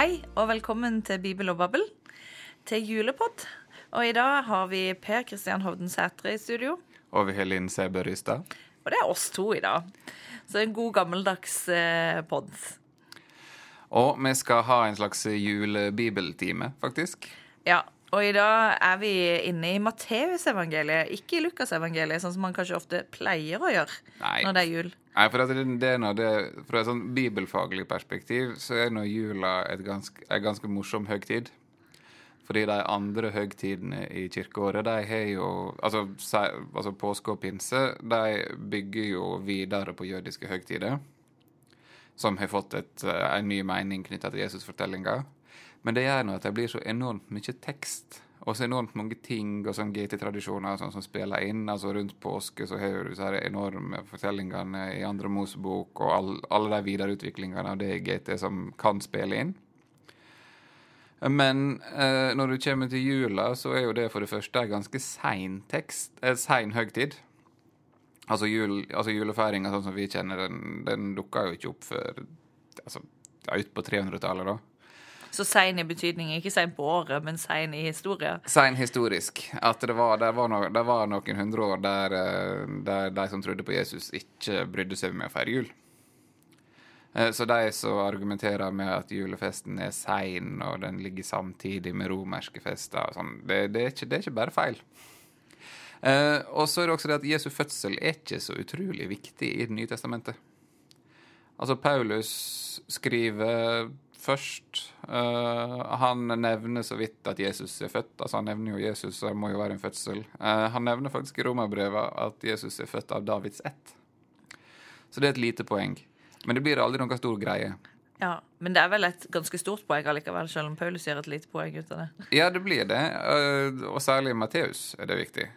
Hei og velkommen til Bibel og Babbel, til julepod. Og i dag har vi Per Kristian Hovden Sætre i studio. Og vi har Linn Sæbø Rystad. Og det er oss to i dag. Så en god gammeldags eh, pod. Og vi skal ha en slags julebibeltime, faktisk. Ja, og i dag er vi inne i Matteusevangeliet, ikke i Lukasevangeliet, sånn som man kanskje ofte pleier å gjøre Nei. når det er jul. Nei, for at det, det er det, Fra et sånn bibelfaglig perspektiv så er nå jula et ganske, en ganske morsom høgtid. Fordi de andre høgtidene i kirkeåret, de har jo Altså, altså påske og pinse, de bygger jo videre på jødiske høgtider. Som har fått et, eh, en ny mening knytta til Jesusfortellinga. Men det gjør nå at det blir så enormt mye tekst. Og så enormt mange ting og sånn GT-tradisjoner sånn som spiller inn. altså Rundt påske så har du disse enorme fortellingene i Andre Mosebok og all, alle de videreutviklingene av det GT som kan spille inn. Men eh, når du kommer til jula, så er jo det for det første en ganske sein tekst. En sein høgtid. Altså, jul, altså julefeiringa sånn som vi kjenner den, den dukka jo ikke opp før altså, ja, ut på 300-tallet, da. Så sein i betydning, ikke sein på året, men sein i historie. Sein historisk. At det var, det var, no, det var noen hundre år der, eh, der de som trodde på Jesus, ikke brydde seg med å feire jul. Eh, Så de som argumenterer med at julefesten er sein, og den ligger samtidig med romerske fester, sånn, det, det, er ikke, det er ikke bare feil. Uh, og så er det også det at Jesu fødsel er ikke så utrolig viktig i Det nye testamentet. Altså, Paulus skriver først Uh, Han nevner så vidt at Jesus er født. Altså, han nevner jo Jesus, så det må jo være en fødsel. Uh, han nevner faktisk i romerbrevet at Jesus er født av Davids ett. Så det er et lite poeng. Men det blir aldri noen stor greie. Ja, Men det er vel et ganske stort poeng allikevel, selv om Paulus gjør et lite poeng ut av det. Ja, det blir det. eh, Og særlig Matteus er det viktig.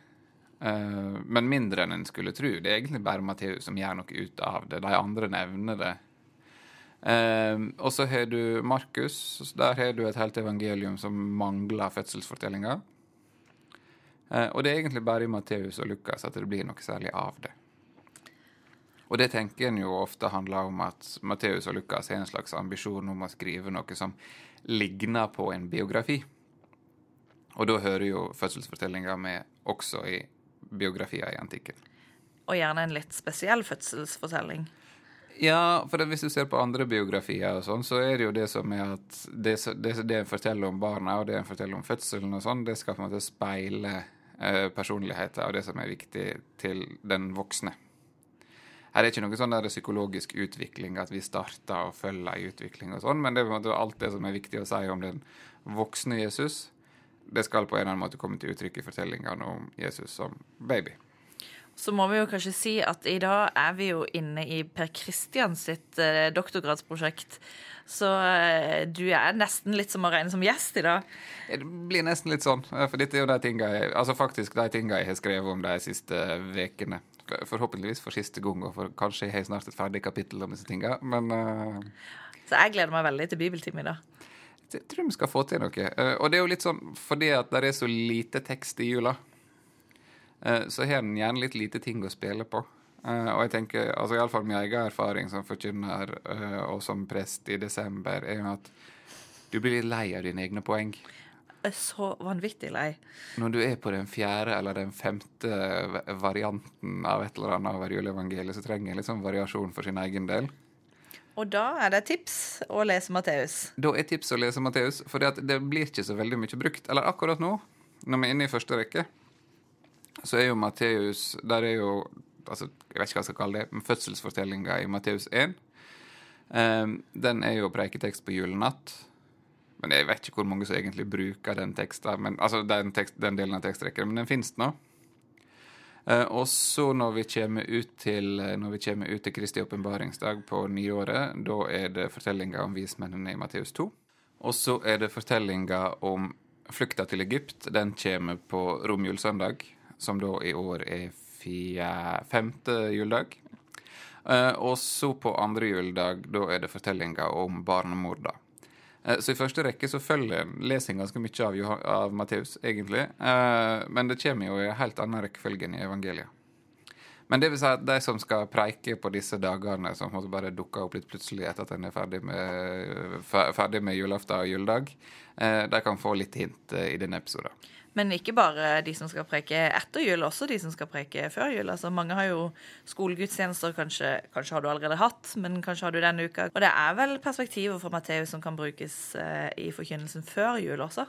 Men mindre enn en skulle tro. Det er egentlig bare Matteus som gjør noe ut av det. De andre nevner det. Eh, Og så har du Markus. Der har du et helt evangelium som mangler fødselsfortellinga. Eh, Og det er egentlig bare i Matteus og Lukas at det blir noe særlig av det. Og det tenker en jo ofte handler om at Matteus og Lukas har en slags ambisjon om å skrive noe som ligner på en biografi. Og da hører jo fødselsfortellinga med også i biografier i antikken. Og gjerne en litt spesiell fødselsfortelling. Ja, for hvis du ser på andre biografier og sånn, så er det jo det som er at det, det, det en forteller om barna, og det en forteller om fødselen og sånn, det skal på en måte speile eh, personligheten og det som er viktig til den voksne. Her er det ikke noe sånn der psykologisk utvikling, at vi starter og følger ei utvikling og sånn, men det er på en måte alt det som er viktig å si om den voksne Jesus. Det skal på en eller annen måte komme til uttrykk i fortellingene om Jesus som baby. Så må vi jo kanskje si at i dag er vi jo inne i Per Kristian sitt eh, doktorgradsprosjekt. Så eh, du er nesten litt som å regne som gjest i dag. Det blir nesten litt sånn, eh, for dette er jo de tinga jeg, altså faktisk de tinga jeg har skrevet om de siste ukene. Forhåpentligvis for siste gang, og for kanskje jeg har snart et ferdig kapittel om disse tinga. Men eh, Så jeg gleder meg veldig til bibeltime i dag. jeg tror vi skal få til noe. Og det er jo litt sånn fordi at det er så lite tekst i jula, så har den gjerne litt lite ting å spille på. Eh, og jeg tenker, altså iallfall min egen erfaring som forkynner eh, og som prest i desember, er jo at du blir litt lei av dine egne poeng. Så vanvittig lei. Når du er på den fjerde eller den femte varianten av et eller annet over juleevangeliet, så trenger en litt sånn variasjon for sin egen del. Og da er det tips å lese Matteus. Da er tips å lese Matteus, for det blir ikke så veldig mye brukt. Eller akkurat nå, når vi er inne i første rekke, så er jo Matteus Der er jo altså, Jeg vet ikke hva jeg skal kalle det, men fødselsfortellinga i Matteus 1. Um, den er jo preiketekst på julenatt. Men jeg vet ikke hvor mange som egentlig bruker den teksten, men, altså den, tekst, den delen av tekstrekken, men den finnes nå. Uh, og så når vi kommer ut til Når vi kommer ut til Kristi åpenbaringsdag på nyåret, da er det fortellinga om vismennene i Matteus 2. Og så er det fortellinga om flukta til Egypt. Den kommer på romjulssøndag, som da i år er fje- femte juledag. Uh, og så på andre juledag, da er det fortellinga om barnemorda. Uh, Eh, Så i første rekke så følger lesing ganske mye av, Johan- av Matteus, egentlig. Uh, Men det kommer jo i en helt annen rekkefølge enn i evangeliet. Men det vil si at de som skal preike på disse dagene, som bare dukker opp litt plutselig etter at en er ferdig med, ferdig med julaften og juledag, de kan få litt hint i denne episoden. Men ikke bare de som skal preke etter jul, også de som skal preke før jul. Altså, mange har jo skolegudstjenester, kanskje, kanskje har du allerede hatt, men kanskje har du denne uka. Og det er vel perspektiver fra Matteus som kan brukes eh, i forkynnelsen før jul også?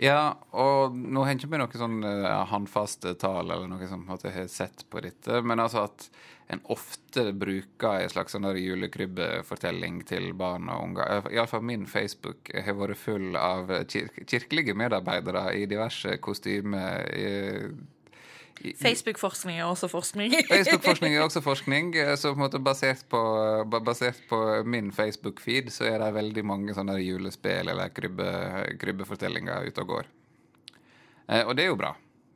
Ja, og nå henter vi ikke med noe sånn uh, håndfaste tall eller noe som jeg har sett på dette, men altså at en ofte bruker en slags sånn julekrybbefortelling til barn og unger. Iallfall min Facebook har vært full av kir kirkelige medarbeidere i diverse kostymer. Facebook-forskning er også forskning. Facebook-forskning er også forskning. Så på en måte basert på, basert på min Facebook-feed så er det veldig mange sånne julespill eller krybbe, krybbefortellinger ute og går. Eh, og det er jo bra.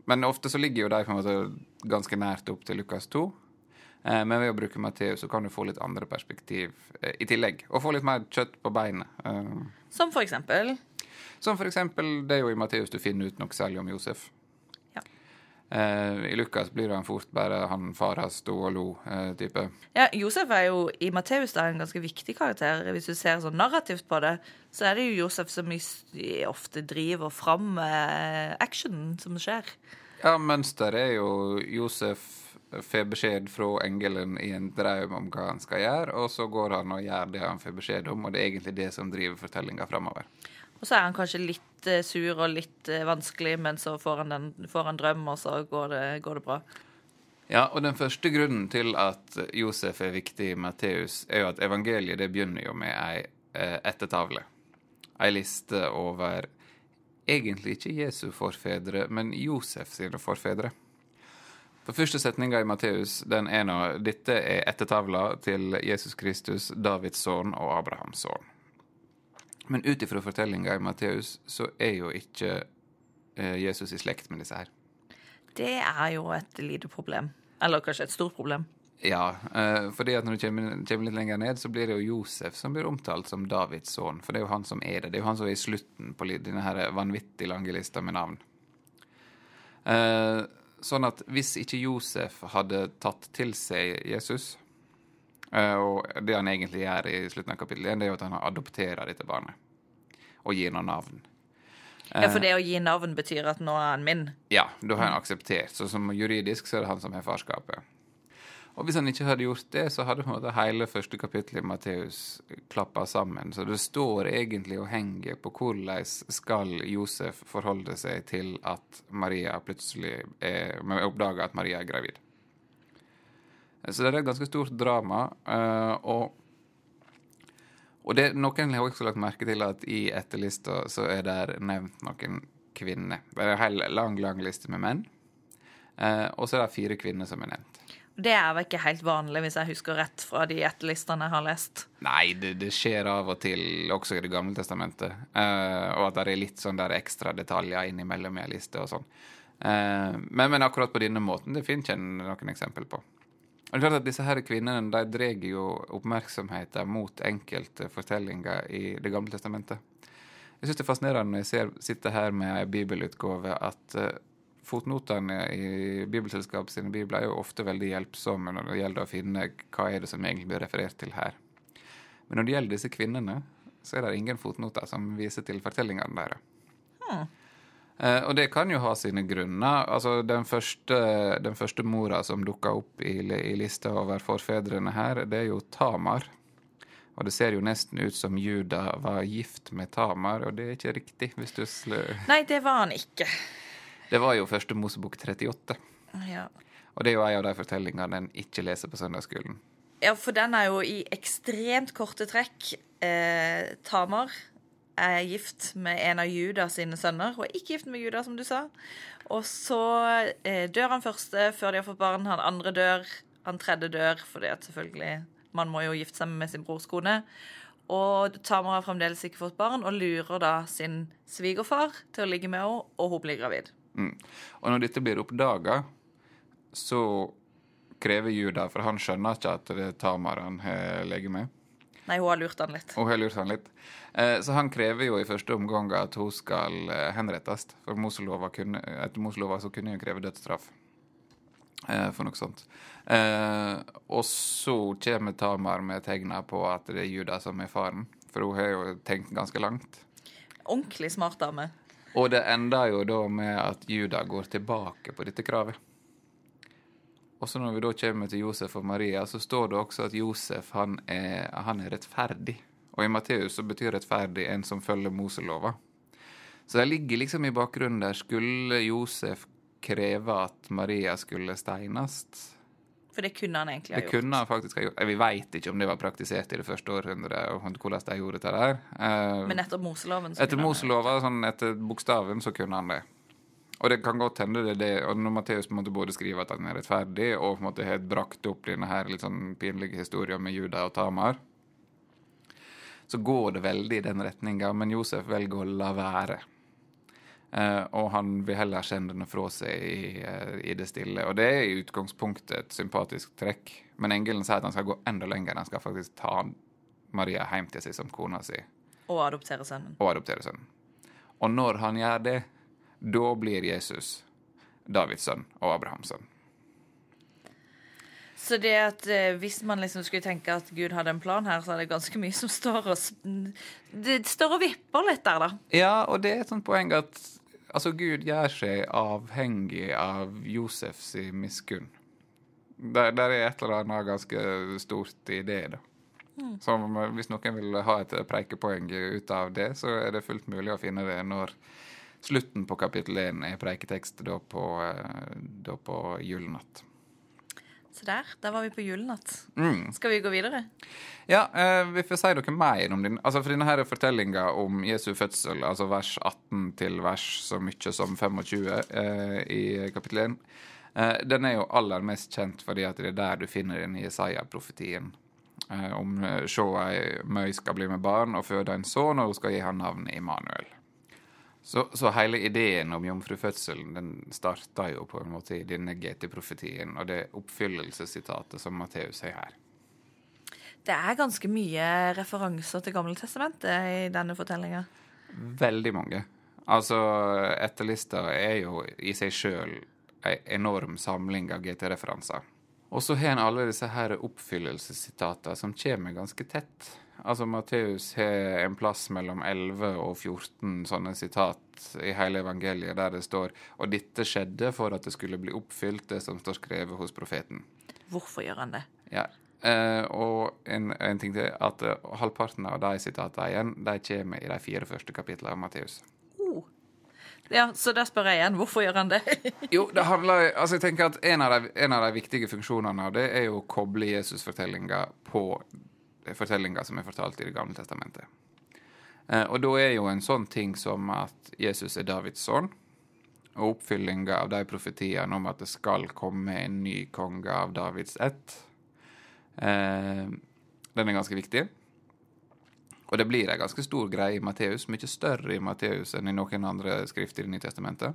Men ofte så ligger jo de på en måte ganske nært opp til Lukas 2. Eh, men ved å bruke Matteus så kan du få litt andre perspektiv eh, i tillegg. Og få litt mer kjøtt på beinet. Eh, som for eksempel? Som for eksempel det er jo i Matteus du finner ut noe særlig om Josef. Ja. I Lukas blir han fort bare han far har sto og lo-type. ja, Josef er jo i Matteus en ganske viktig karakter. Hvis du ser sånn narrativt på det, så er det jo Josef som ofte driver fram actionen som skjer. Ja, mønsteret er jo Josef får beskjed fra engelen i en drøm om hva han skal gjøre, og så går han og gjør det han får beskjed om, og det er egentlig det som driver fortellinga framover. Og så er han kanskje litt uh, sur og litt uh, vanskelig, men så får han, den, får han drøm, og så går det, går det, bra. Ja, og den første grunnen til at Josef er viktig i Matteus, er jo at evangeliet det begynner jo med ei uh, ettertavle. Ei liste over egentlig ikke Jesu forfedre, men Josef sine forfedre. For første setninga i Matteus den er nå dette er ettertavla til Jesus Kristus, Davids sønn og Abrahams sønn. Men ut ifra fortellinga i Matteus så er jo ikke eh, Jesus i slekt med disse her. Det er jo et lite problem. Eller kanskje et stort problem. Ja, eh, fordi at når du kommer, kommer, litt lenger ned, så blir det jo Josef som blir omtalt som Davids sønn. For det er jo han som er det. Det er jo han som er i slutten på denne her vanvittig lange lista med navn. Eh, sånn at hvis ikke Josef hadde tatt til seg Jesus Og det han egentlig gjør i slutten av kapittel 1, det er jo at han adopterer dette barnet. Og gir noe navn. Ja, For det å gi navn betyr at nå er han min? Ja, da har han akseptert. Så som juridisk så er det han som har farskapet. Og hvis han ikke hadde gjort det, så hadde på en måte hele første kapittel i Matteus klappa sammen. Så det står egentlig og henger på hvordan skal Josef forholde seg til at Maria plutselig er, oppdager at Maria er gravid. Så det er et ganske stort drama. Eh, og, og det, noen har også lagt merke til at i etterlista så er det nevnt noen kvinner. Det er en hel lang, lang liste med menn. Eh, og så er det fire kvinner som er nevnt. Det er vel ikke helt vanlig, hvis jeg husker rett fra de etterlistene jeg har lest? Nei, det, det, skjer av og til, også i Det gamle testamentet. Uh, og at det er litt sånn der ekstra detaljer innimellom i ei liste og sånn. Uh, men, men, akkurat på denne måten, det finner jeg noen eksempel på. Det er klart at Disse her kvinnene de drar jo oppmerksomheten mot enkelte fortellinger i Det gamle testamentet. Jeg syns det er fascinerende når jeg ser, sitter her med ei bibelutgave, at uh, Fotnotene i Bibelselskapet sine bibler er jo ofte veldig hjelpsomme når det gjelder å finne hva er det som egentlig blir referert til her. Men når det gjelder disse kvinnene, så er det ingen fotnoter som viser til fortellingene deres. Hmm. Eh, og det kan jo ha sine grunner. Altså, Den første, den første mora som dukka opp i, i lista over forfedrene her, det er jo Tamar. Og det ser jo nesten ut som Juda var gift med Tamar, og det er ikke riktig. hvis du Nei, det var han ikke. Det var jo første Mosebok 38. Ja. Og det er jo en av de fortellingene en ikke leser på søndagsskolen. Ja, for den er jo i ekstremt korte trekk. Eh, Tamar er gift med en av Judas sine sønner, og er ikke gift med Judas, som du sa. Og så eh, dør han første før de har fått barn. Han andre dør. Han tredje dør fordi at selvfølgelig Man må jo gifte seg med sin brors kone. Og Tamar har fremdeles ikke fått barn, og lurer da sin svigerfar til å ligge med henne, og hun blir gravid. Mm. Og når dette blir oppdaga, så krever Juda, for han skjønner ikke at det er Tamar han har ligget med. Nei, hun har lurt han litt. Hun har lurt han litt. Eh, så han krever jo i første omgang at hun skal eh, henrettes. For Moselova kunne, etter Moselova så kunne hun kreve dødsstraff. Eh, for noe sånt. Eh, og så kommer Tamar med tegna på at det er Juda som er faren. For hun har jo tenkt ganske langt. Ordentlig smart dame. Og det ender jo da med at Juda går tilbake på dette kravet. Og så når vi da kommer til Josef og Maria, så står det også at Josef han er, han er rettferdig. Og i Matteus så betyr rettferdig en som følger Moselova. Så det ligger liksom i bakgrunnen der. Skulle Josef kreve at Maria skulle steines? For det kunne han egentlig ha gjort. Det kunne han faktisk ha gjort. Eh, Vi veit ikke om det var praktisert i det første århundret, og hvordan de gjorde dette der. Eh, Men etter Moseloven så etter Moselova, sånn etter bokstaven, så kunne han det. Og det kan godt hende det er det. Og når Matteus på en måte både skriver at han er rettferdig, og på en måte har brakt opp denne her litt sånn pinlige historien med Juda og Tamar, så går det veldig i den retninga. Men Josef velger å la være. Eh, og han vil heller kjenne henne fra seg i, eh, i det stille. Og det er i utgangspunktet et sympatisk trekk. Men engelen sier at han skal gå enda lenger. Han skal faktisk ta Maria hjem til seg som kona si Og adoptere sønnen. og adoptere sønnen. Og når han gjør det, da blir Jesus Davids sønn og Abrahams sønn. Så det at eh, hvis man liksom skulle tenke at Gud hadde en plan her, så er det ganske mye som står og Det står og vipper litt der, da. Ja, og det er et sånt poeng at altså, Gud gjør seg avhengig av Josefs miskunn. Der, der er et eller annet ganske stort i det, da. Eh, hvis noen vil ha et preikepoeng ut av det, så er det fullt mulig å finne det når slutten på kapittel 1 i preiketekst da på, eh, da på julenatt. Så der, der var vi på julenatt. Mm. Skal vi gå videre? Ja, eh, vi får si noe mer om din Altså, for denne her fortellinga om Jesu fødsel, altså vers 18 til vers så mye som 25 eh, i kapittel 1, eh, den er jo aller mest kjent fordi at det er der du finner den Jesaja-profetien. Eh, om eh, sjå ei møy skal bli med barn og føde en sønn, og hun skal gi han navnet Immanuel. Så, så hele ideen om jomfrufødselen den starta jo på en måte i denne GT-profetien, og det oppfyllelsessitatet som Matteus har her. Det er ganske mye referanser til Gammeltestamentet i denne fortellinga. Veldig mange. Altså, etterlista er jo i seg sjøl ei enorm samling av GT-referanser. Og så har en alle disse her oppfyllelsessitatene som kommer ganske tett. Altså, Matteus har en plass mellom 11 og 14 sånne sitat i hele evangeliet der det står Og dette skjedde for at det skulle bli oppfylt, det som står skrevet hos profeten. Hvorfor gjør han det? Ja. Eh, og en, en ting til, at eh, halvparten av de sitatene igjen, de kommer i de fire første kapitlene av Matteus. Oh. Ja, Så da spør jeg igjen, hvorfor gjør han det? Jo, det handler altså jeg tenker at en av, de, en av de viktige funksjonene av det er jo å koble Jesus-fortellinga på fortellinga som er fortalt i Det gamle testamentet. Eh, og da er jo en sånn ting som at Jesus er Davids sønn, og oppfyllinga av de profetiene om at det skal komme en ny konge av Davids ett, eh, den er ganske viktig. Og det blir ei ganske stor greie i Matteus, mye større i Matteus enn i noen andre skrifter i Det nye testamentet.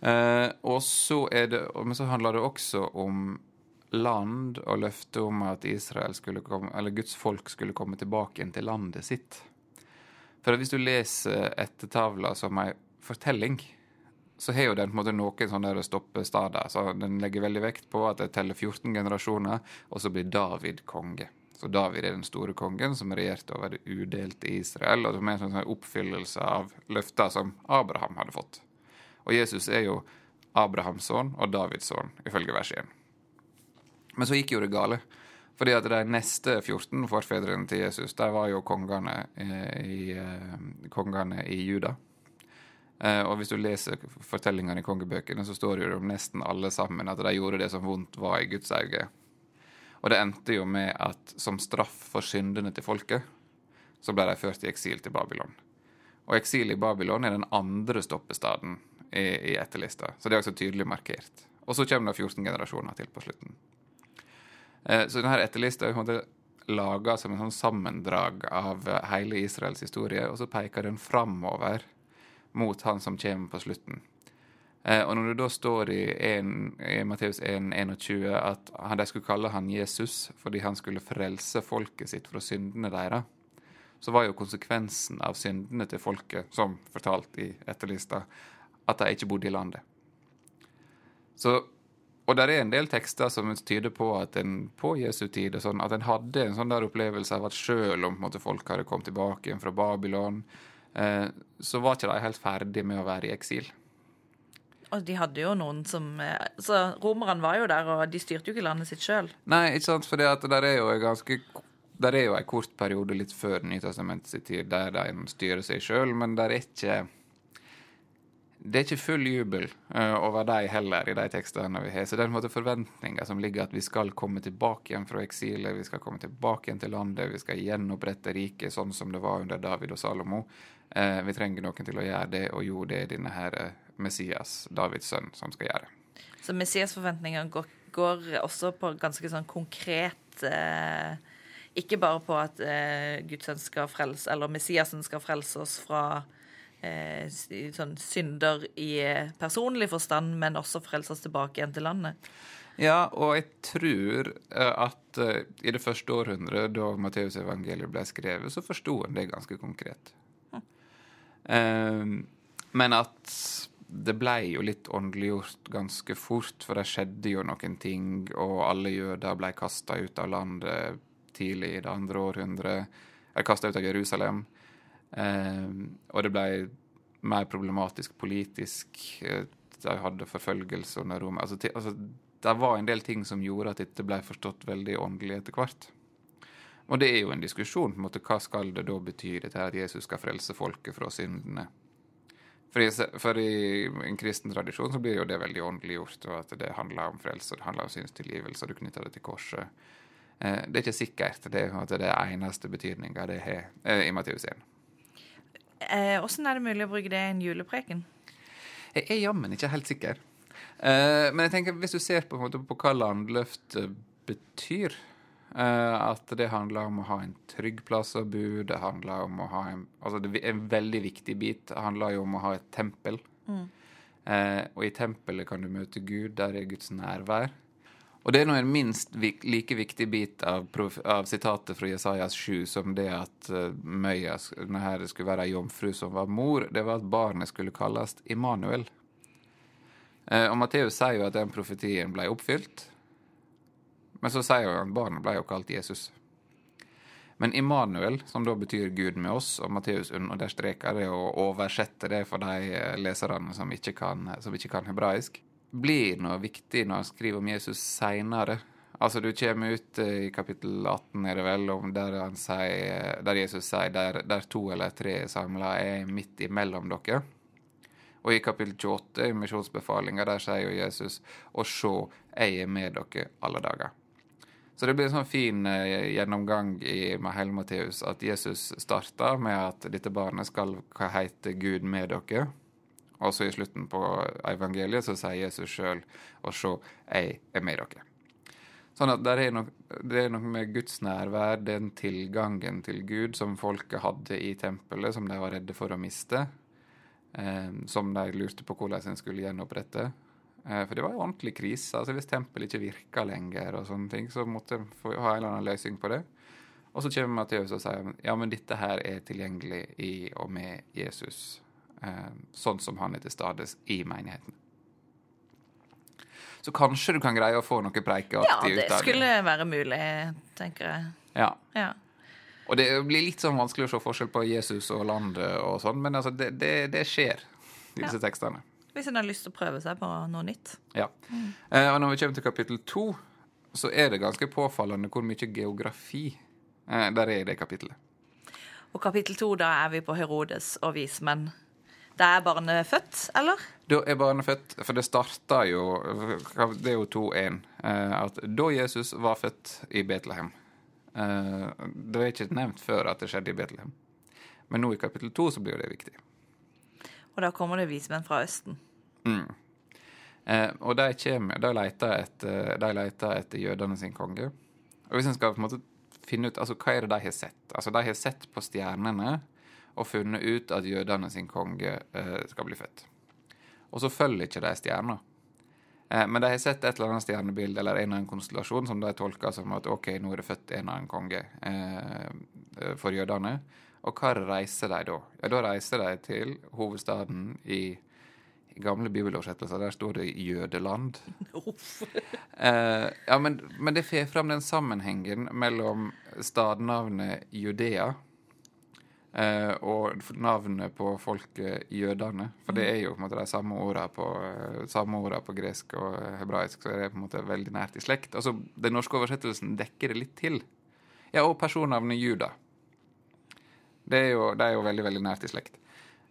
Eh, og så er det, men så handler det også om land og løftet om at Israel skulle komme, eller Guds folk skulle komme tilbake til landet sitt. For hvis du leser ettertavla som ei fortelling, så har jo den på en måte noen sånne der stoppestader. Så den legger veldig vekt på at det teller 14 generasjoner, og så blir David konge. Så David er den store kongen som regjerte over det udelte Israel, og som er en sånn oppfyllelse av løfter som Abraham hadde fått. Og Jesus er jo Abrahams sønn og Davids sønn, ifølge vers 1. Men så gikk jo det gale. Fordi at de neste 14 forfedrene til Jesus, de var jo kongene eh, i, eh, kongene i Juda. Eh, og hvis du leser fortellingene i kongebøkene, så står det jo om nesten alle sammen at de gjorde det som vondt var i Guds øyne. Og det endte jo med at som straff for syndene til folket, så ble de ført i eksil til Babylon. Og eksil i Babylon er den andre stoppestaden i, i etterlista, så det er også tydelig markert. Og så kommer det 14 generasjoner til på slutten. Eh, Så denne etterlista er på laga som en sånn sammendrag av eh, hele Israels historie, og så peker den framover mot han som kommer på slutten. Eh, Og når det da står i, i Matteus 1, 21 at de skulle kalle han Jesus fordi han skulle frelse folket sitt fra syndene deres, så var jo konsekvensen av syndene til folket, som fortalt i etterlista, at de ikke bodde i landet. Så og der er en del tekster som tyder på at en på Jesu tid sånn, at en hadde en sånn der opplevelse av at selv om måte, folk hadde kommet tilbake fra Babylon, eh, så var ikke de helt ferdig med å være i eksil. Og de hadde jo noen som eh, Så romerne var jo der, og de styrte jo ikke landet sitt sjøl. Nei, ikke sant, for det er jo en ganske der er jo en kort periode litt før Nytestamentets tid der de styrer seg sjøl, men der er ikke det er ikke full jubel uh, over dem heller i de tekstene vi har. Så det er en måte forventninger som ligger at vi skal komme tilbake igjen fra eksilet, vi skal komme tilbake igjen til landet, vi skal gjenopprette riket sånn som det var under David og Salomo. Uh, vi trenger noen til å gjøre det, og jo, det er denne her uh, Messias, Davids sønn, som skal gjøre. det. Så Messias-forventningene går, går, også på ganske sånn konkret Ikke bare på at Guds sønn skal frelse, eller Messiasen skal frelse oss fra eh, sånn synder i eh, personlig forstand, men også frelses tilbake igjen til landet. Ja, og jeg tror eh, at i det første århundret, da Matteusevangeliet ble skrevet, så forsto en det ganske konkret. Mm. Men at det ble jo litt åndeliggjort ganske fort, for det skjedde jo noen ting, og alle jøder ble kasta ut av landet tidlig i det andre århundret. Kasta ut av Jerusalem. Ehm, og det ble mer problematisk politisk. Eh, de hadde forfølgelse under Roma. Altså, altså, det var en del ting som gjorde at dette ble forstått veldig åndelig etter hvert. Og det er jo en diskusjon. på en måte, Hva skal det da bety, dette at Jesus skal frelse folket fra syndene? For i, for i, en kristen tradisjon så blir jo det veldig åndeliggjort, og at det handler om frelse, det handler om synstilgivelse, og du knytter det til korset. Eh, det er ikke sikkert det, at det er eneste betydninga det har eh, i Matteus 1. Åssen eh, er det mulig å bruke det i en julepreken? Jeg er jammen ikke helt sikker. Eh, men jeg tenker, hvis du ser på, måte, på hva landløft betyr eh, At det handler om å ha en trygg plass å bo, det handler om å ha en altså det, En veldig viktig bit Det handler jo om å ha et tempel. Mm. Eh, og i tempelet kan du møte Gud, der er Guds nærvær. Og det er nå en minst like viktig bit av, av, sitatet fra Jesajas 7 som det at uh, Møya her skulle være ei jomfru som var mor. Det var at barnet skulle kalles Immanuel. Uh, og Matteus sier jo at den profetien ble oppfylt. Men så sier han at barnet ble jo kalt Jesus. Men Immanuel, som da betyr Gud med oss, og Matteus understreker det og oversetter det for de eh, leserne som ikke kan, som ikke kan hebraisk, blir noe viktig når han skriver om Jesus seinere. Altså, du kommer ut eh, i kapittel 18, er det vel, der, sier, der Jesus sier der, der, to eller tre samla, er midt imellom dere. Og i kapittel 28 i misjonsbefalinga, der sier jo Jesus og se, jeg er med dere alle dager. Så det blir en sånn fin uh, gjennomgang i Mahel Matteus at Jesus starta med at dette barnet skal hete Gud med dere. Og så i slutten på evangeliet så sier Jesus sjøl og se, jeg er med dere. Sånn at Det er noe med Guds nærvær, den tilgangen til Gud som folket hadde i tempelet, som de var redde for å miste. Eh, som de lurte på hvordan en skulle gjenopprette. Eh, for det var jo ordentlig krise. altså Hvis tempelet ikke virka lenger, og sånne ting, så måtte en ha en eller annen løsning på det. Og så kommer Matteus og sier ja, men dette her er tilgjengelig i og med Jesus sånn som han er til stades i menigheten. Så kanskje du kan greie å få noe preikeaktig ut av det. Ja, det skulle være mulig, tenker jeg. Ja. ja. Og det blir litt sånn vanskelig å se forskjell på Jesus og landet og sånn, men altså, det, det, det, skjer i disse ja. tekstene. Hvis en har lyst til å prøve seg på noe nytt. Ja. Mm. Eh, og når vi kommer til kapittel to, så er det ganske påfallende hvor mye geografi eh, der er i det kapittelet. Og kapittel to, da er vi på Herodes og vismenn. Da er barnet født, eller? Da er barnet født, for det starta jo Det er jo 2-1. Eh, at da Jesus var født i Betlehem eh, Det er ikke nevnt før at det skjedde i Betlehem. Men nå i kapittel 2 så blir det viktig. Og da kommer det vismenn fra Østen. Mm. Eh, og de, kommer, de, leter etter, de leter etter jødene sin konge. Og hvis en skal på en måte finne ut altså, hva er det de har sett Altså, De har sett på stjernene og funnet ut at jødene sin konge eh, skal bli født. Og så følger ikke de stjerna. Eh, men de har sett et eller annet stjernebilde eller en eller annen konstellasjon som de tolker som at OK, nå er det født en eller annen konge eh, for jødene. Og hva reiser de da? Ja, Da reiser de til hovedstaden i, I gamle bibeloversettelser der står det 'jødeland'. Eh, ja, men, men det får fram den sammenhengen mellom stadnavnet Judea eh, og navnet på folket jødene. For det er jo på en måte de samme ordene på, eh, på gresk og hebraisk, så det er på en måte veldig nært i slekt. Altså, Den norske oversettelsen dekker det litt til. Ja, og personnavnet Juda. Det er jo, det er jo veldig, veldig nært i slekt.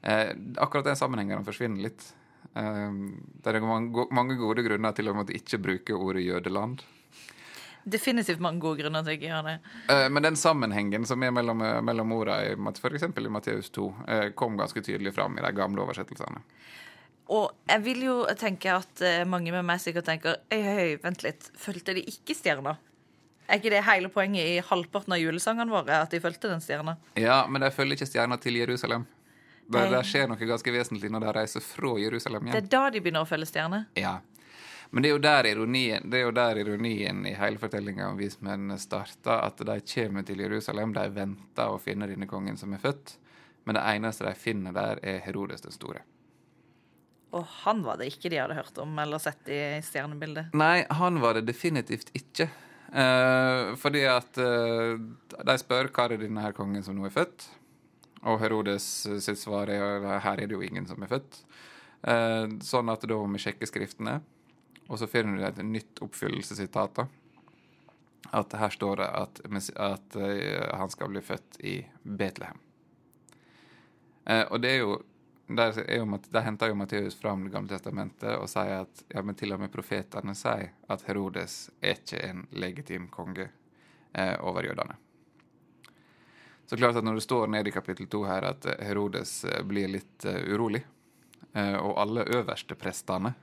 Eh, akkurat den sammenhengen forsvinner litt. Eh, det er mange, mange gode grunner til å måtte ikke bruke ordet jødeland. Definitivt mange gode grunner til å ikke gjøre det. Eh, men den sammenhengen som er mellom, mellom ordene, f.eks. i Matteus 2, eh, kom ganske tydelig fram i de gamle oversettelsene. Og jeg vil jo tenke at eh, mange med meg sikkert tenker Øy, høy, høy, vent litt. Fulgte de ikke stjerna? Er ikke det hele poenget i halvparten av julesangene våre? At de fulgte den stjerna? Ja, men de følger ikke stjerna til Jerusalem. Det, skjer noe ganske vesentlig når de reiser fra Jerusalem Det er da de begynner å følge stjerner? Ja. Men det er jo der ironien, det er jo der ironien i hele fortellinga om vismennene starter. At de kommer til Jerusalem, de venter å finne denne kongen som er født. Men det eneste de finner der, er Herodes den store. Og han var det ikke de hadde hørt om eller sett i stjernebildet. Nei, han var det definitivt ikke. Eh, fordi at eh, de spør hva er denne her kongen som nå er født. Og Herodes sitt svar er her er det jo ingen som er født. Eh, sånn at da må vi sjekke skriftene. Og så finner du et nytt oppfyllelsessitat. At her står det at, at eh, han skal bli født i Betlehem. Eh, og det er jo der, er jo, der henter jo Matteus fram Det gamle testamentet og sier at ja, men til og med profetene sier at Herodes er ikke en legitim konge eh, over jødene. Så klart at når det står nede i kapittel to her at Herodes eh, blir litt uh, urolig, eh, og alle øverste prestene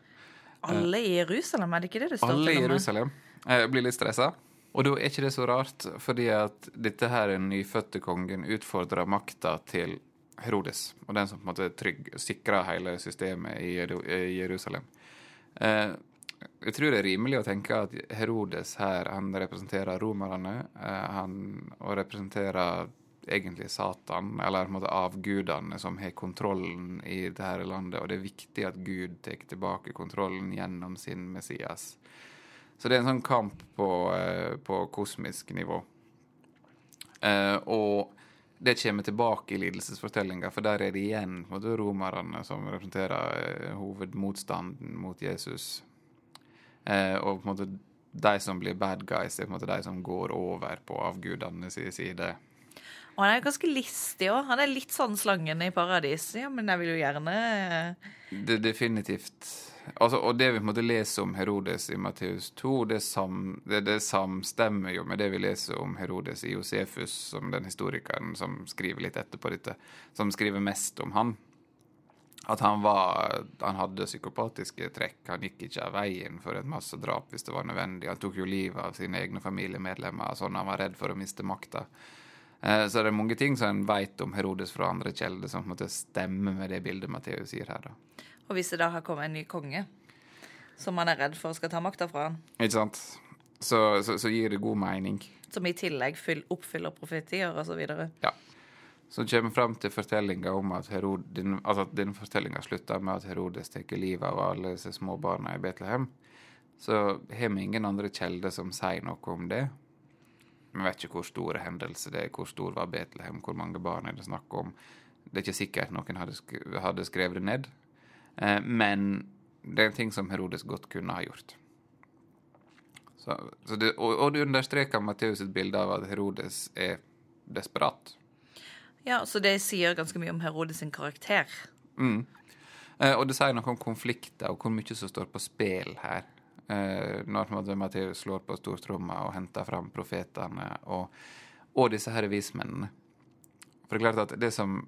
Alle i Jerusalem, er det ikke det det står alle i? Jerusalem Jeg blir litt stressa. Og da er ikke det så rart, fordi at dette her nyfødte kongen utfordrer makta til Herodes, og den som på en måte trygg, sikrer hele systemet i Jerusalem. Eh, jeg tror det er rimelig å tenke at Herodes her, han representerer romerne, eh, han, og representerer egentlig Satan, eller på en måte avgudene som har kontrollen i dette landet, og det er viktig at Gud tar tilbake kontrollen gjennom sin Messias. Så det er en sånn kamp på, eh, på kosmisk nivå. Eh, og det kommer tilbake i lidelsesfortellinga, for der er det igjen måte, romerne som representerer eh, hovedmotstanden mot Jesus. Og på en måte de som blir bad guys, er på en måte de som går over på avgudene sin side. Og han er ganske listig òg. Han er litt sånn slangen i paradis. Ja, men jeg vil jo gjerne eh, Det definitivt altså, Og det vi på en måte leser om Herodes i Matteus 2, det, sam, det, det samstemmer jo med det vi leser om Herodes i Josefus, som den historikeren som skriver litt etterpå dette, som skriver mest om han. At han var Han hadde psykopatiske trekk. Han gikk ikke av veien for et massedrap hvis det var nødvendig. Han tok jo livet av sine egne familiemedlemmer. Sånn han var redd for å miste makta. Eh, Så det er mange ting som en vet om Herodes fra andre kilder, som på en måte stemmer med det bildet Matteus gir her. da. Og hvis det da har kommet en ny konge som han er redd for skal ta makta fra han, Ikke sant? Så, så, så gir det god mening. som i tillegg oppfyller profetier osv. Ja. Så kommer fram til fortellinga om at Herod, din, altså at denne fortellinga slutter med at Herodes tar livet av alle disse små barna i Betlehem. Så har vi ingen andre kilder som sier noe om det. Vi vet ikke hvor store hendelser det er, hvor stor var Betlehem, hvor mange barn er det snakk om. Det er ikke sikkert noen hadde, skrevet det ned. Eh, men det er en ting som Herodes godt kunne ha gjort. Så, så det, og, og det understreker Matteus sitt bilde av at Herodes er desperat. Ja, så det sier ganske mye om Herodes sin karakter. Mm. Eh, og det sier noe om konflikter og hvor mye som står på spill her. Eh, når Matteus slår på stortromma og henter fram profetene og, og disse her vismennene. For det er klart at det som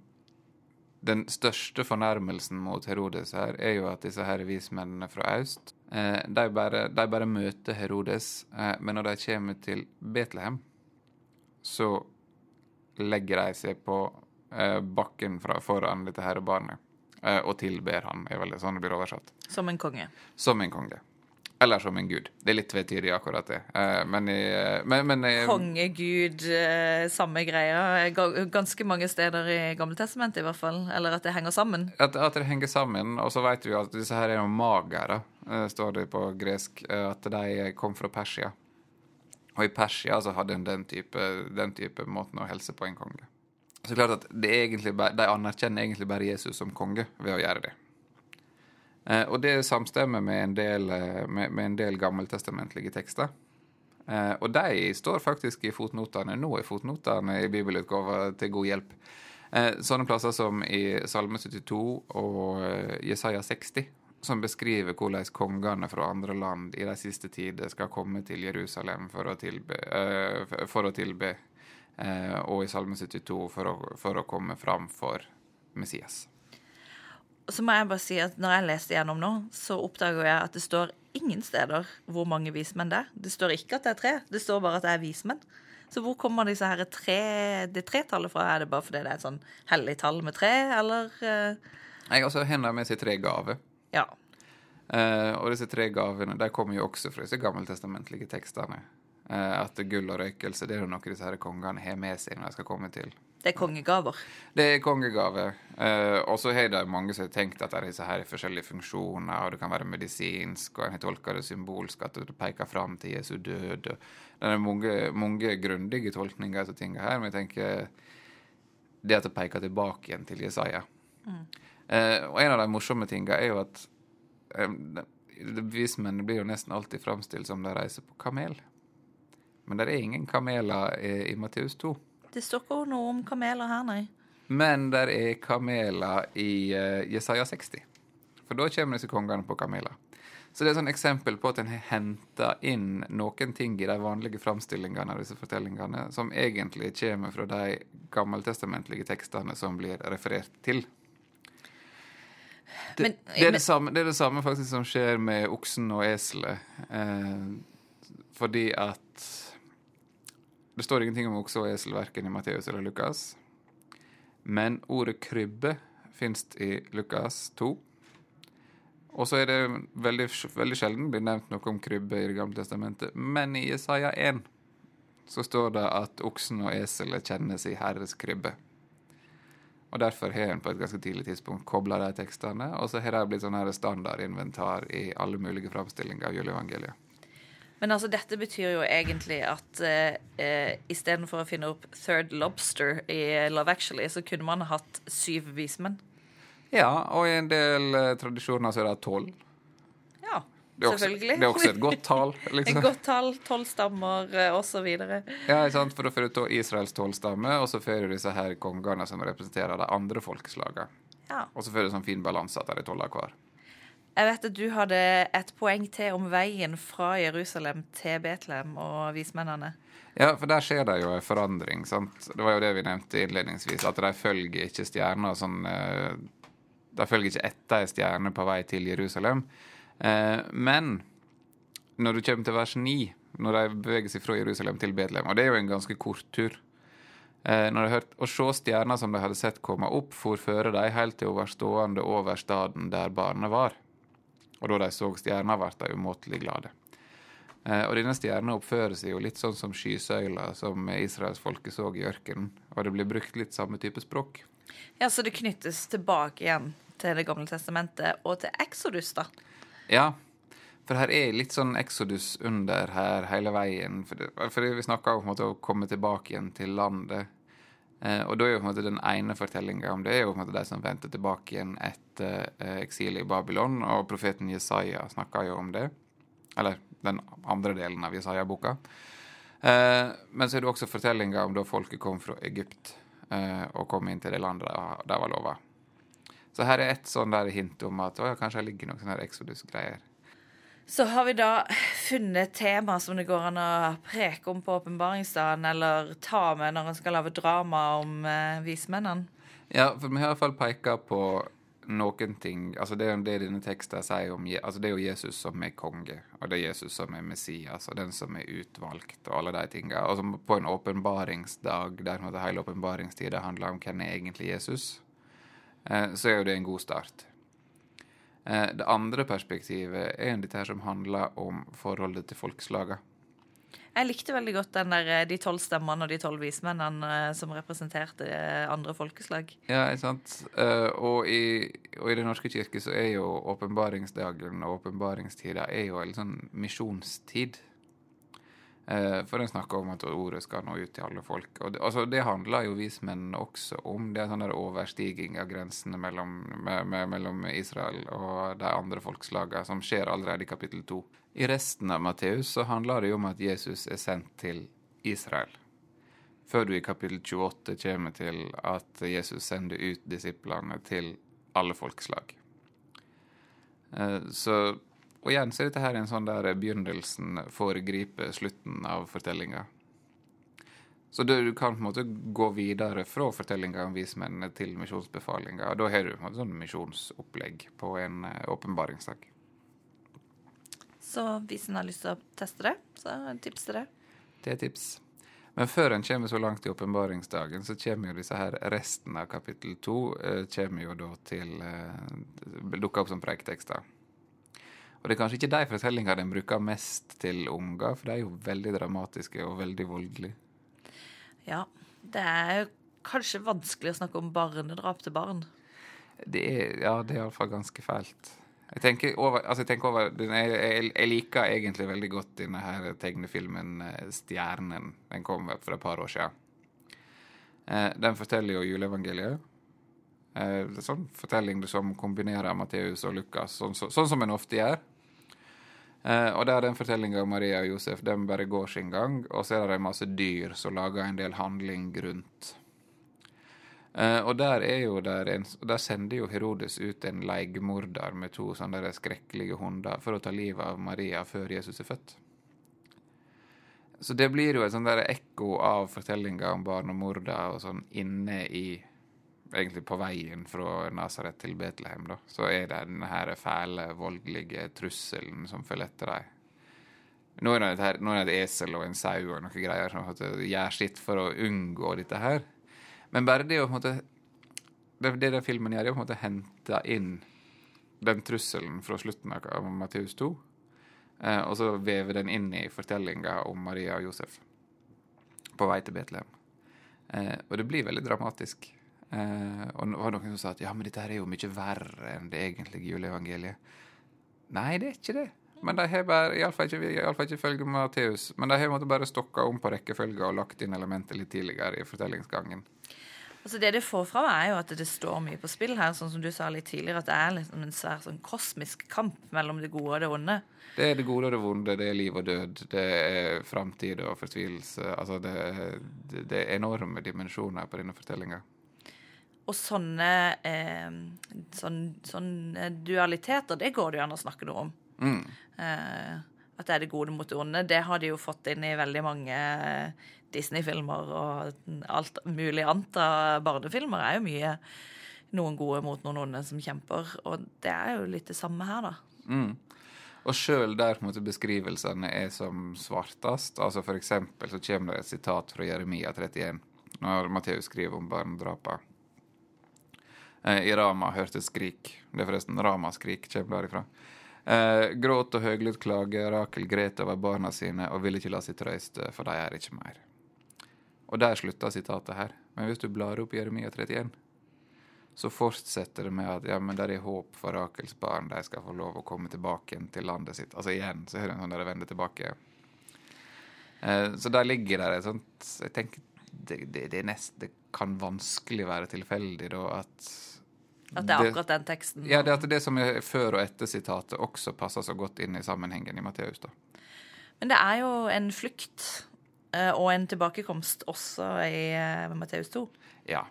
Den største fornærmelsen mot Herodes her er jo at disse her vismennene fra øst eh, de, bare, de bare møter Herodes, eh, men når de kommer til Betlehem, så legger de seg på eh, bakken fra, foran dette herrebarnet eh, og tilber han, er vel det sånn det blir oversatt. Som en konge. Som en konge. Eller som en gud. Det er litt tvetydig, akkurat det. Eh, men, men, men Kongegud, eh, samme greia. Ganske mange steder i Gammeltestamentet, i hvert fall. Eller at det henger sammen. At, at det henger sammen. Og så vet vi at disse her er jo magere, eh, står det på gresk. eh, At de kom fra Persia. Og i Persia så hadde en den type, den type måten å helse på en konge. Så klart at det egentlig De anerkjenner egentlig bare Jesus som konge ved å gjøre det. Eh, og det samstemmer med en del, eh, med, med en del gammeltestamentlige tekster. Eh, og de står faktisk i fotnotene. Nå er fotnotene i bibelutgava til god hjelp. Sånne plasser som i Salme 72 og Jesaja 60, som beskriver hvordan kongene fra andre land i de siste tider skal komme til Jerusalem for å tilbe. for å tilbe. Og i Salme 72 for å, for å komme fram for Messias. Så må jeg bare si at når jeg leste gjennom nå, så oppdager jeg at det står ingen steder hvor mange vismenn det er. Det står ikke at det er tre, det står bare at det er vismenn. Så hvor kommer disse her tre, det tretallet fra? Er det bare fordi det er et sånn hellig tall med tre, eller uh... Jeg også hender med seg tre gaver. Ja. Uh, og disse tre gavene de kommer jo også fra disse gammeltestamentlige tekstene. Uh, at gull og røykelse det er noe disse her kongene har med seg når de skal komme til. Det er kongegaver. Det er kongegaver. Uh, og så har det mange som har tenkt at det er disse her forskjellige funksjoner, og det kan være medisinsk, og en har tolka det symbolsk, at det peker fram til Jesu død. Det er mange, mange grundige tolkninger av tingene her, men jeg tenker det at det peker tilbake igjen til Jesaja. Eh, og en av de morsomme tingene er jo at eh, vismennene blir jo nesten alltid framstilt som de reiser på kamel. Men det er ingen kameler i, i Matteus 2. Det står ikke noe om kameler her, nei. Men der er kameler i uh, Jesaja 60. For da kommer disse kongene på kameler. Så det er et eksempel på at en har henta inn noen ting i de vanlige framstillingene av disse fortellingene, som egentlig kommer fra de gammeltestamentlige tekstene som blir referert til. Det, Men- det, er det, samme, det er det samme faktisk som skjer med oksen og eselet. Eh, fordi at Det står ingenting om okse og esel verken i Matteus eller Lukas. Men ordet krybbe fins i Lukas 2. Og så er det veldig, veldig sjelden blir nevnt noe om krybbe i Det gamle testamentet. Men i Jesaja 1 så står det at oksen og eselet kjennes i Herres krybbe. Og derfor har en på et ganske tidlig tidspunkt kobla de tekstene, og så har de blitt sånn standardinventar i alle mulige framstillinger av juleevangeliet. Men altså, dette betyr jo egentlig at eh, istedenfor å finne opp Third Lobster i Love Actually, så kunne man ha hatt syv vismenn. Ja, og i en del eh, tradisjoner så er det tolv. Ja, Det også, selvfølgelig. det er også et godt tall. Et liksom. godt tall, tolv stammer uh, osv. Ja, ikke sant? For da får du ta Israels tolv stammer, og så får du disse her kongene som representerer de andre folkeslagene. Ja. Og så får du sånn fin balanse at det er tolv hver. Jeg vet at du hadde et poeng til om veien fra Jerusalem til Betlehem og vismennene. Ja, for der skjer det jo en forandring. sant? Det var jo det vi nevnte innledningsvis, at de følger ikke stjerner sånn eh, De følger ikke etter ei stjerne på vei til Jerusalem. Eh, Men når du kommer til vers 9, når de beveger seg fra Jerusalem til Betlehem, og det er jo en ganske kort tur eh, Når de hørte å se stjerna som de hadde sett komme opp, for føre dem helt til hun var stående over staden der barnet var. Og da de så stjerna, ble de umåtelig glade. Eh, og denne stjerna oppfører seg jo litt sånn som skysøyla som israelsfolket så i ørkenen. Og det blir brukt litt samme type språk. Ja, Så det knyttes tilbake igjen til Det gamle testamentet og til Exodus, da. Ja, for her er litt sånn exodus under her hele veien. For, det, for vi snakka om å komme tilbake igjen til landet. Eh, og da er jo på en måte den ene fortellinga om det er jo på en måte de som vendte tilbake igjen etter eh, eksilet i Babylon. Og profeten Jesaja snakka jo om det. Eller den andre delen av Jesaja-boka. Eh, men så er det også fortellinga om da folket kom fra Egypt og kom inn til det landet de, var lova. Så her er et sånn der hint om at å, ja, kanskje det ligger noen sånne Exodus-greier. Så har vi da funnet tema som det går an å preke om på åpenbaringsdagen, eller ta med når en skal lage drama om eh, vismennene. Ja, for vi har i hvert fall peka på noen ting Altså Det er det denne teksten sier om Altså det er jo Jesus som er konge, og det er Jesus som er Messias, og den som er utvalgt, og alle de tinga. Som på en åpenbaringsdag der hele åpenbaringstida handler om hvem er egentlig Jesus, eh, så er jo det en god start. Eh, det andre perspektivet er dette her som handler om forholdet til folkeslaga. Jeg likte veldig godt den der, eh, de tolv stemmene og de tolv vismennene eh, som representerte andre folkeslag. Ja, ikke sant. Og, i, og i Den norske kirke så er jo åpenbaringsdagen og åpenbaringstida er jo en sånn misjonstid. Eh, for en snakker om at ordet skal nå ut til alle folk. Og det, altså, det handler jo vismennene også om. Det er sånn der overstiging av grensene mellom, me, me, mellom Israel og de andre folkslagene som skjer allerede i kapittel to. I resten av Matteus så handler det jo om at Jesus er sendt til Israel. Før du i kapittel 28 kommer til at Jesus sender ut disiplene til alle folkeslag. Eh, Så og igjen så er dette her en sånn der begynnelsen foregriper slutten av fortellinga. Så du, du kan på en måte gå videre fra fortellinga om vismennene til misjonsbefalinga. Og da har du på en måte sånn misjonsopplegg på en åpenbaringssak. Så hvis en har lyst til å teste det, så tips til det. Det er tips. Men før en kommer så langt i åpenbaringsdagen, så kommer jo disse her resten av kapittel to eh, kommer jo da til eh, Dukker opp som preiketekster. Og det er kanskje ikke de fortellingene en bruker mest til unger, for de er jo veldig dramatiske og veldig voldelige. Ja. Det er kanskje vanskelig å snakke om barnedrap til barn. Det er, ja, det er iallfall ganske fælt. Jeg tenker over, altså jeg, tenker over jeg, jeg, jeg liker egentlig veldig godt denne her tegnefilmen eh, 'Stjernen'. Den kom fra et par år siden. Eh, den forteller jo juleevangeliet. Eh, sånn fortelling som kombinerer Matteus og Lukas, sånn, så, sånn som en ofte gjør. Eh, og der den fortellinga om Maria og Josef den bare går sin gang, og så er det en masse dyr som lager en del handling rundt. Eh, og der er der, en, der sender jo Herodes ut en leiemorder med to sånne skrekkelige hunder for å ta livet av Maria før Jesus er født. Så det blir jo et sånn ekko av fortellinga om barn og morder og sånn inne i Egentlig på veien fra Nasaret til Betlehem, da. Så er det denne her fæle, voldelige trusselen som følger etter dem. Nå er det et, et esel og en sau og noen greier som gjør sitt for å unngå dette her. Men bare det å på en måte Det, det den filmen gjør, er å på en måte hente inn den trusselen fra slutten av Matteus 2, eh, og så veve den inn i fortellinga om Maria og Josef på vei til Betlehem. Eh, og det blir veldig dramatisk. Eh, og det var noen som sa at ja, men dette her er jo mye verre enn det egentlige juleevangeliet. Nei, det er ikke det. Men de har bare, iallfall ikke, i alle fall ikke følge Matteus, men de har måttet bare stokka om på rekkefølga og lagt inn elementer litt tidligere i fortellingsgangen. Altså Det det får fram, er jo at det står mye på spill her, sånn som du sa litt tidligere, at det er liksom en svær sånn kosmisk kamp mellom det gode og det onde. Det er det gode og det vonde, det er liv og død, det er framtid og fortvilelse. Altså, det, det, det er enorme dimensjoner på denne fortellinga. Og sånne, eh, sånne, sånne dualiteter, det går det jo an å snakke noe om. Mm. Eh, at det er det gode mot det onde. Det har de jo fått inn i veldig mange Disney-filmer og alt mulig annet av barnefilmer. er jo mye noen gode mot noen onde som kjemper. Og det er jo litt det samme her, da. Mm. Og sjøl der på en måte, beskrivelsene er som svartest, altså for eksempel så kommer det et sitat fra Jeremia 31, når Matteus skriver om barnedrapa. Eh, I Rama hørtes skrik. Det er forresten Ramaskrik kommer derifra. Eh, gråt og høglytt klage, Rakel gret over barna sine og ville ikke la seg trøyste, for de er ikke mer. Og der slutta sitatet her. Men hvis du blar opp Jeremia 31, så fortsetter det med at ja, men der er håp for Rakels barn, de skal få lov å komme tilbake igjen til landet sitt. Altså igjen så er det en sånn der vende tilbake. Eh, så der ligger der et sånt Jeg tenker det, det, det, er nest, det kan vanskelig være tilfeldig da at At det er akkurat den teksten. Ja, det at det som er før og etter sitatet, også passer så godt inn i sammenhengen i Matteus. da. Men det er jo en flukt eh, og en tilbakekomst også i eh, Matteus 2. Ja.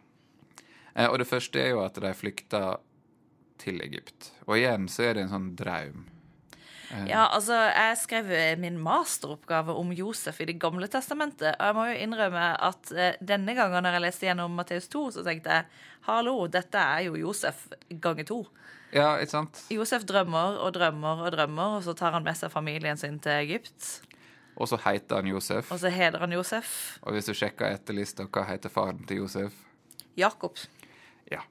Eh, og det første er jo at de flykter til Egypt. Og igjen så er det en sånn draum. Ja, altså, jeg skrev min masteroppgave om Josef i Det gamle testamentet. Og jeg må jo innrømme at eh, denne gangen når jeg leste gjennom Matteus 2, så tenkte jeg hallo, dette er jo Josef ganger to. Ja, ikke sant? Josef drømmer og drømmer og drømmer, og så tar han med seg familien sin til Egypt. Og så heter han Josef. Og så heter han Josef. Og hvis du sjekker etter lista, hva heter faren til Josef? Jakob. Ja.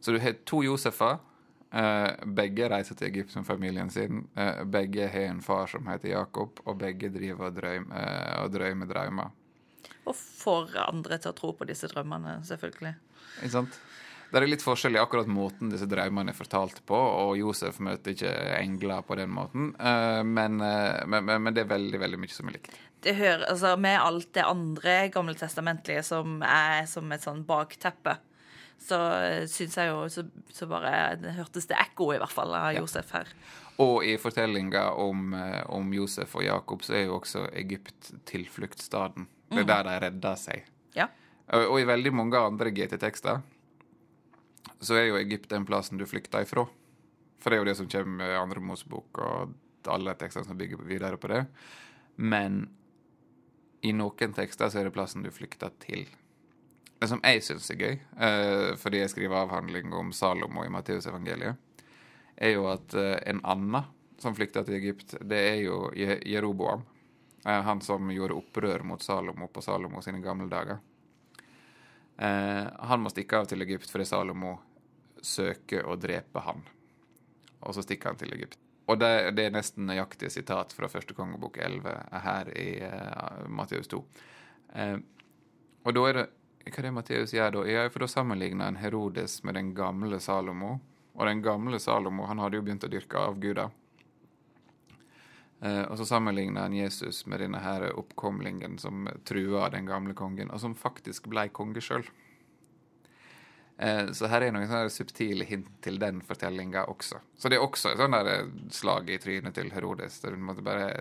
Så du har to Josefer, Eh, begge reiser til Egypt med familien sin. Eh, begge har en far som heter Jakob, og begge driver og, drømmer, eh, og drømmer drømmer. Og får andre til å tro på disse drømmene, selvfølgelig. Ikke sant? Det er litt forskjell i akkurat måten disse drømmene er fortalt på, og Josef møter ikke engler på den måten, eh, men, eh, men, men, men det er veldig veldig mye som er likt. Det hører, altså Med alt det andre gammeltestamentlige som er som et sånn bakteppe, så syns jeg jo så, så bare det hørtes det ekko, i hvert fall, av Josef her. Og i fortellinga om, eh, om Josef og Jakob så er jo også Egypt tilfluktsstaden. Det er der de redder seg. Ja. Og, og i veldig mange andre GT-tekster så er jo Egypt den plassen du flykter ifra. For det er jo det som kommer i andre Mosebok og alle tekstene som bygger videre på det. Men i noen tekster så er det plassen du flykter til. Det som jeg syns er gøy, uh, fordi jeg skriver avhandling om Salomo i Matteusevangeliet, er jo at uh, en annen som flykta til Egypt, det er jo Je- Jeroboam. Uh, han som gjorde opprør mot Salomo på Salomo sine gamle dager. Han må stikke av til Egypt fordi Salomo søker å drepe han. Og så stikker han til Egypt. Og det, det er nesten nøyaktige sitat fra første kongebok 11 her i uh, Matteus 2. Eh, og da er det Hva det Matteus gjør da? Ja, for da sammenligner han Herodes med den gamle Salomo. Og den gamle Salomo han hadde jo begynt å dyrke avguder. Eh, og så sammenligner han Jesus med denne her oppkomlingen som trua den gamle kongen, og som faktisk ble konge sjøl. Eh, så her er noen sånne subtile hint til den fortellinga også. Så det er også et sånn eh, slag i trynet til Herodes, der du måtte bare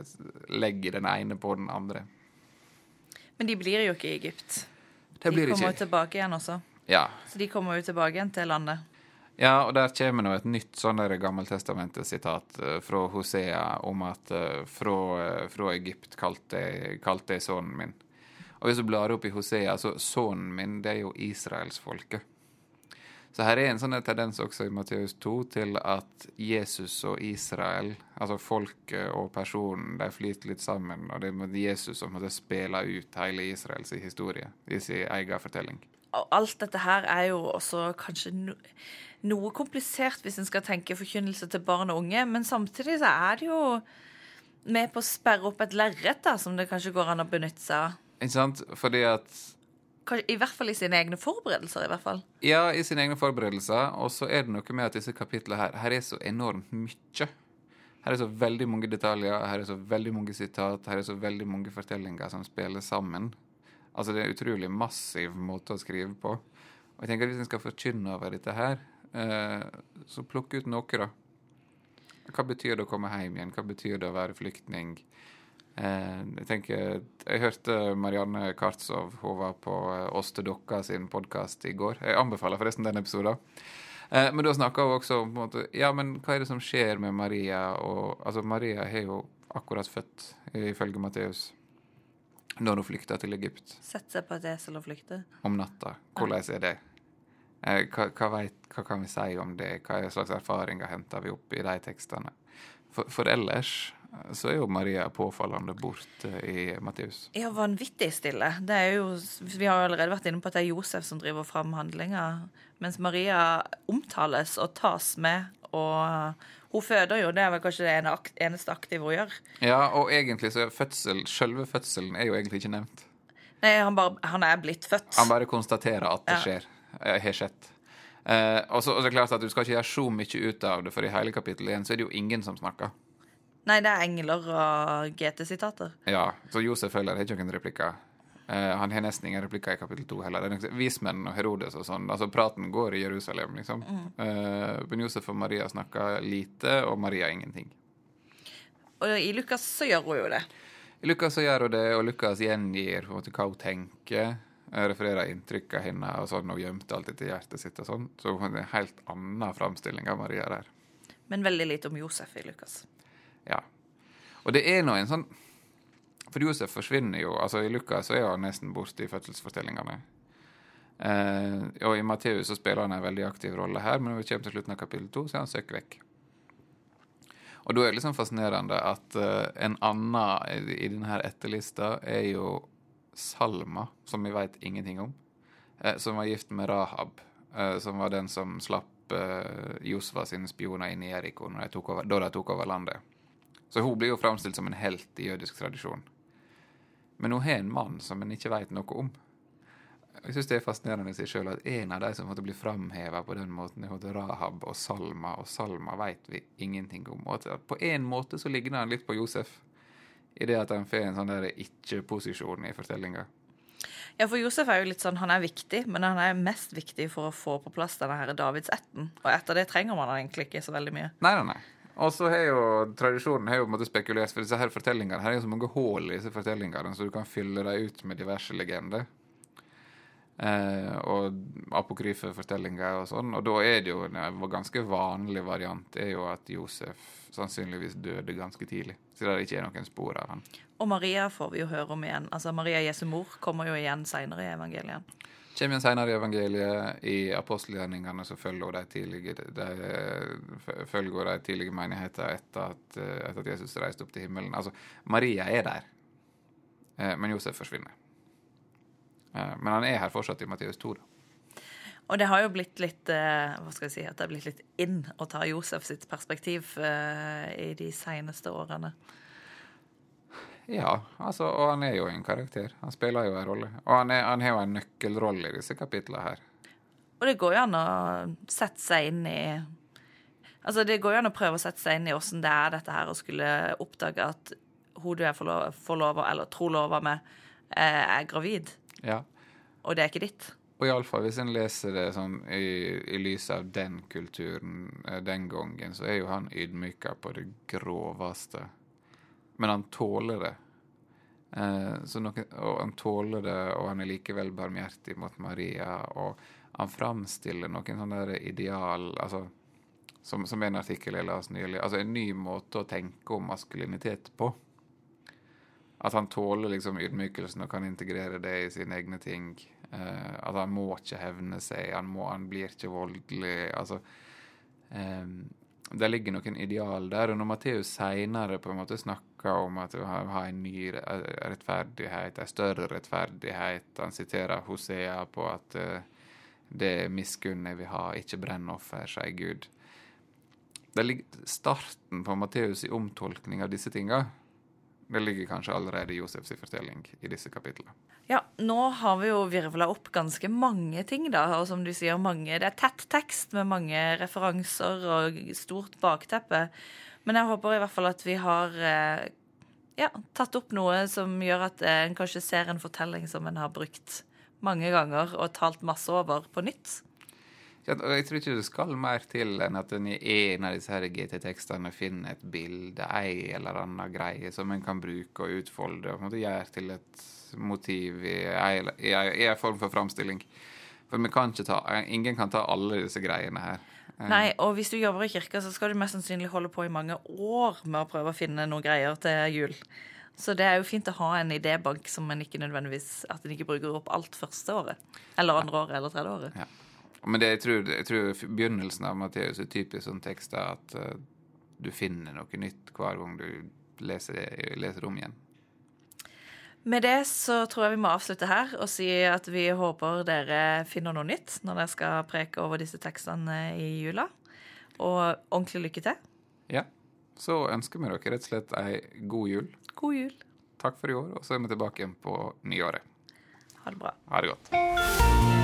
legge den ene på den andre. Men de blir jo ikke i Egypt. Det blir de kommer jo tilbake igjen også. Ja. Så de kommer jo tilbake igjen til landet. ja, og der kommer nå et nytt sånn Gammeltestamentet-sitat eh, fra Hosea om at eh, fra, eh, fra Egypt kalte jeg, kalte jeg sønnen min. Og hvis du blar opp i Hosea, så sønnen min, det er jo israelsfolket. Så her er en sånn tendens også i Matteus 2 til at Jesus og Israel, altså folket og personen, de flyter litt sammen. Og det er Jesus som måtte spille ut hele Israels historie i sin egen fortelling. Og alt dette her er jo også kanskje no noe komplisert hvis en skal tenke forkynnelse til barn og unge, men samtidig så er det jo med på å sperre opp et lerret som det kanskje går an å benytte seg av. Ikke sant? Fordi at I hvert fall i sine egne forberedelser. i hvert fall. Ja, i sine egne forberedelser. Og så er det noe med at disse kapitlene her Her er så enormt mye. Her er så veldig mange detaljer, her er så veldig mange sitat, her er så veldig mange fortellinger som spiller sammen. Altså, det er en utrolig massiv måte å skrive på. Og jeg tenker at hvis en skal forkynne over dette her, eh, så plukk ut noe, da. Hva betyr det å komme hjem igjen? Hva betyr det å være flyktning? Eh, jeg tenker, jeg hørte Marianne Kartsov, hun var på Oss til dokka sin podkast i går. Jeg anbefaler forresten den episoden. Eh, men da snakka hun også om måte, ja, men hva er det som skjer med Maria? Og, altså, Maria har jo akkurat født, ifølge Matteus, når hun flykta til Egypt Sette seg på et esel og flykte. om natta. Hvordan er det? Eh, hva, hva, vet, hva kan vi si om det? Hva slags erfaringer henter vi opp i de tekstene? For, for ellers eh, så er jo Maria påfallende borte i Matteus. Ja, vanvittig stille. Det er jo, vi har allerede vært inne på at det er Josef som driver fram handlinga, mens Maria omtales og tas med, og hun føder jo. Det er vel kanskje det eneste aktive hun gjør. Ja, og egentlig så er fødsel, selve fødselen er jo egentlig ikke nevnt. Nei, han, bare, han er blitt født. Han bare konstaterer at det skjer. eh, Har skjedd. Eh, og så er det klart at Du skal ikke gjøre så mye ut av det, for i hele kapittel 1 så er det jo ingen som snakker. Nei, det er engler og GT-sitater. Ja, Så Josef heller har ikke noen replikker. Uh, han har nesten ingen replikker i kapittel 2 heller. Det er nok Vismenn og Herodes og sånn. altså Praten går i Jerusalem, liksom. Eh, men Josef og Maria snakker lite, og Maria ingenting. Og i Lukas så gjør hun jo det. I Lukas så gjør hun det, og Lukas gjengir på en måte hva hun tenker. Jeg Refererer inntrykk av henne og sånn, og gjemte alt etter hjertet sitt og sånn. Så hun har en helt annen framstilling av Maria der. Men veldig lite om Josef i Lukas. Og det er nå en sånn For Josef forsvinner jo. altså I Lukas er han nesten borte i fødselsfortellingene. Eh, og i Matteus så spiller han en veldig aktiv rolle her, men når vi kommer til slutten av kapittel to, så er han søkt vekk. Og da er det liksom fascinerende at eh, en annen i, denne etterlista er jo Salma, som vi veit ingenting om. eh, som var gift med Rahab, eh, som var den som slapp uh, Josva sine spioner inn i Eriko de over, da de tok over landet. Så hun blir jo framstilt som en helt i jødisk tradisjon. Men hun har en mann som en ikke veit noe om. Jeg syns det er fascinerende i seg sjøl at en av de som måtte bli framheva på den måten, er Rahab og Salma, og Salma veit vi ingenting om. Og at på en måte så ligner han litt på Josef, i det at han får en sånn der ikke-posisjon i fortellinga. Ja, for Josef er jo litt sånn, han er viktig, men han er mest viktig for å få på plass denne her Davidsetten. Og etter det trenger man egentlig ikke så veldig mye. Nei, nei, nei. Og så har jo tradisjonen har jo på en for disse her fortellingene her er jo så mange hull i disse fortellingene, så du kan fylle dem ut med diverse legender. Eh, og apokryfe fortellinger og sånn. Og da er det jo en ganske vanlig variant er jo at Josef sannsynligvis døde ganske tidlig. Så det ikke er noen spor av han. Og Maria får vi jo høre om igjen. Altså Maria Jesu mor kommer jo igjen seinere i evangeliet. Kommer igjen seinere i evangeliet. I apostelgjerningene så følger de tidlige, de, følger de tidlige menigheter etter at, etter at Jesus reiste opp til himmelen. Altså, Maria er der, eh, men Josef forsvinner. Eh, men han er her fortsatt i Matteus 2. Da. Og det har jo blitt litt eh, hva skal jeg si, at det har blitt litt inn å ta Josef sitt perspektiv eh, i de seneste årene. Ja, altså, og han er jo en karakter. Han spiller jo en rolle. Og han, er, han har jo en nøkkelrolle i disse kapitlene her. Og det går jo an å sette seg inn i Altså, det går jo an å prøve å sette seg inn i åssen det er dette her å skulle oppdage at hun du er forlova, eller trolova med, er gravid. Ja. Og det er ikke ditt. Og iallfall hvis en leser det sånn i, i lys av den kulturen eh, den gangen, så er jo han ydmyka på det groveste. Men han tåler det. Eh, noen, og han tåler det, og han er likevel barmhjertig mot Maria. Og han framstiller noen sånne ideal altså, som, som en artikkel jeg leste nylig. Altså en ny måte å tenke om maskulinitet på. At han tåler liksom ydmykelsen og kan integrere det i sine egne ting. Eh, at han må ikke hevne seg, han, må, han blir ikke voldelig. Altså eh, Det ligger noen ideal der. Og når Matteus seinere på en snakker om at vi har en ny rettferdighet, en større rettferdighet Han siterer Hosea på at uh, det er miskunnet vi har, ikke brennoffer, sier Gud. Det ligger starten på Matteus' i omtolkning av disse tinga det ligger kanskje allerede i Josefs fortelling i disse kapitlene. Ja, nå har vi jo virvla opp ganske mange ting, da. Og som du sier, mange, det er tett tekst med mange referanser og stort bakteppe. Men jeg håper i hvert fall at vi har eh, ja, tatt opp noe som gjør at en kanskje ser en fortelling som en har brukt mange ganger og talt masse over på nytt. Jeg tror ikke det skal mer til enn at en i en av disse GT-tekstene finner et bilde, ei eller annen greie, som en kan bruke og utfolde og gjøre til et motiv i en form for framstilling. For kan ta, ingen kan ta alle disse greiene her. Nei, og hvis du jobber i kirka, så skal du mest sannsynlig holde på i mange år med å prøve å finne noen greier til jul. Så det er jo fint å ha en idébank som en ikke nødvendigvis At en ikke bruker opp alt første året. Eller andre året eller tredje året. Ja. Men det, jeg, tror, jeg, tror, begynnelsen av Matteus er typisk sånn tekst at uh, du finner noe nytt hver gang du leser det, leser om igjen. Med det så tror jeg vi må avslutte her og si at vi håper dere finner noe nytt når dere skal preke over disse tekstene i jula. Og ordentlig lykke til. Ja. Så ønsker vi dere rett og slett ei god jul. God jul. Takk for i år, og så er vi tilbake igjen på nyåret. Ha det bra. Ha det godt.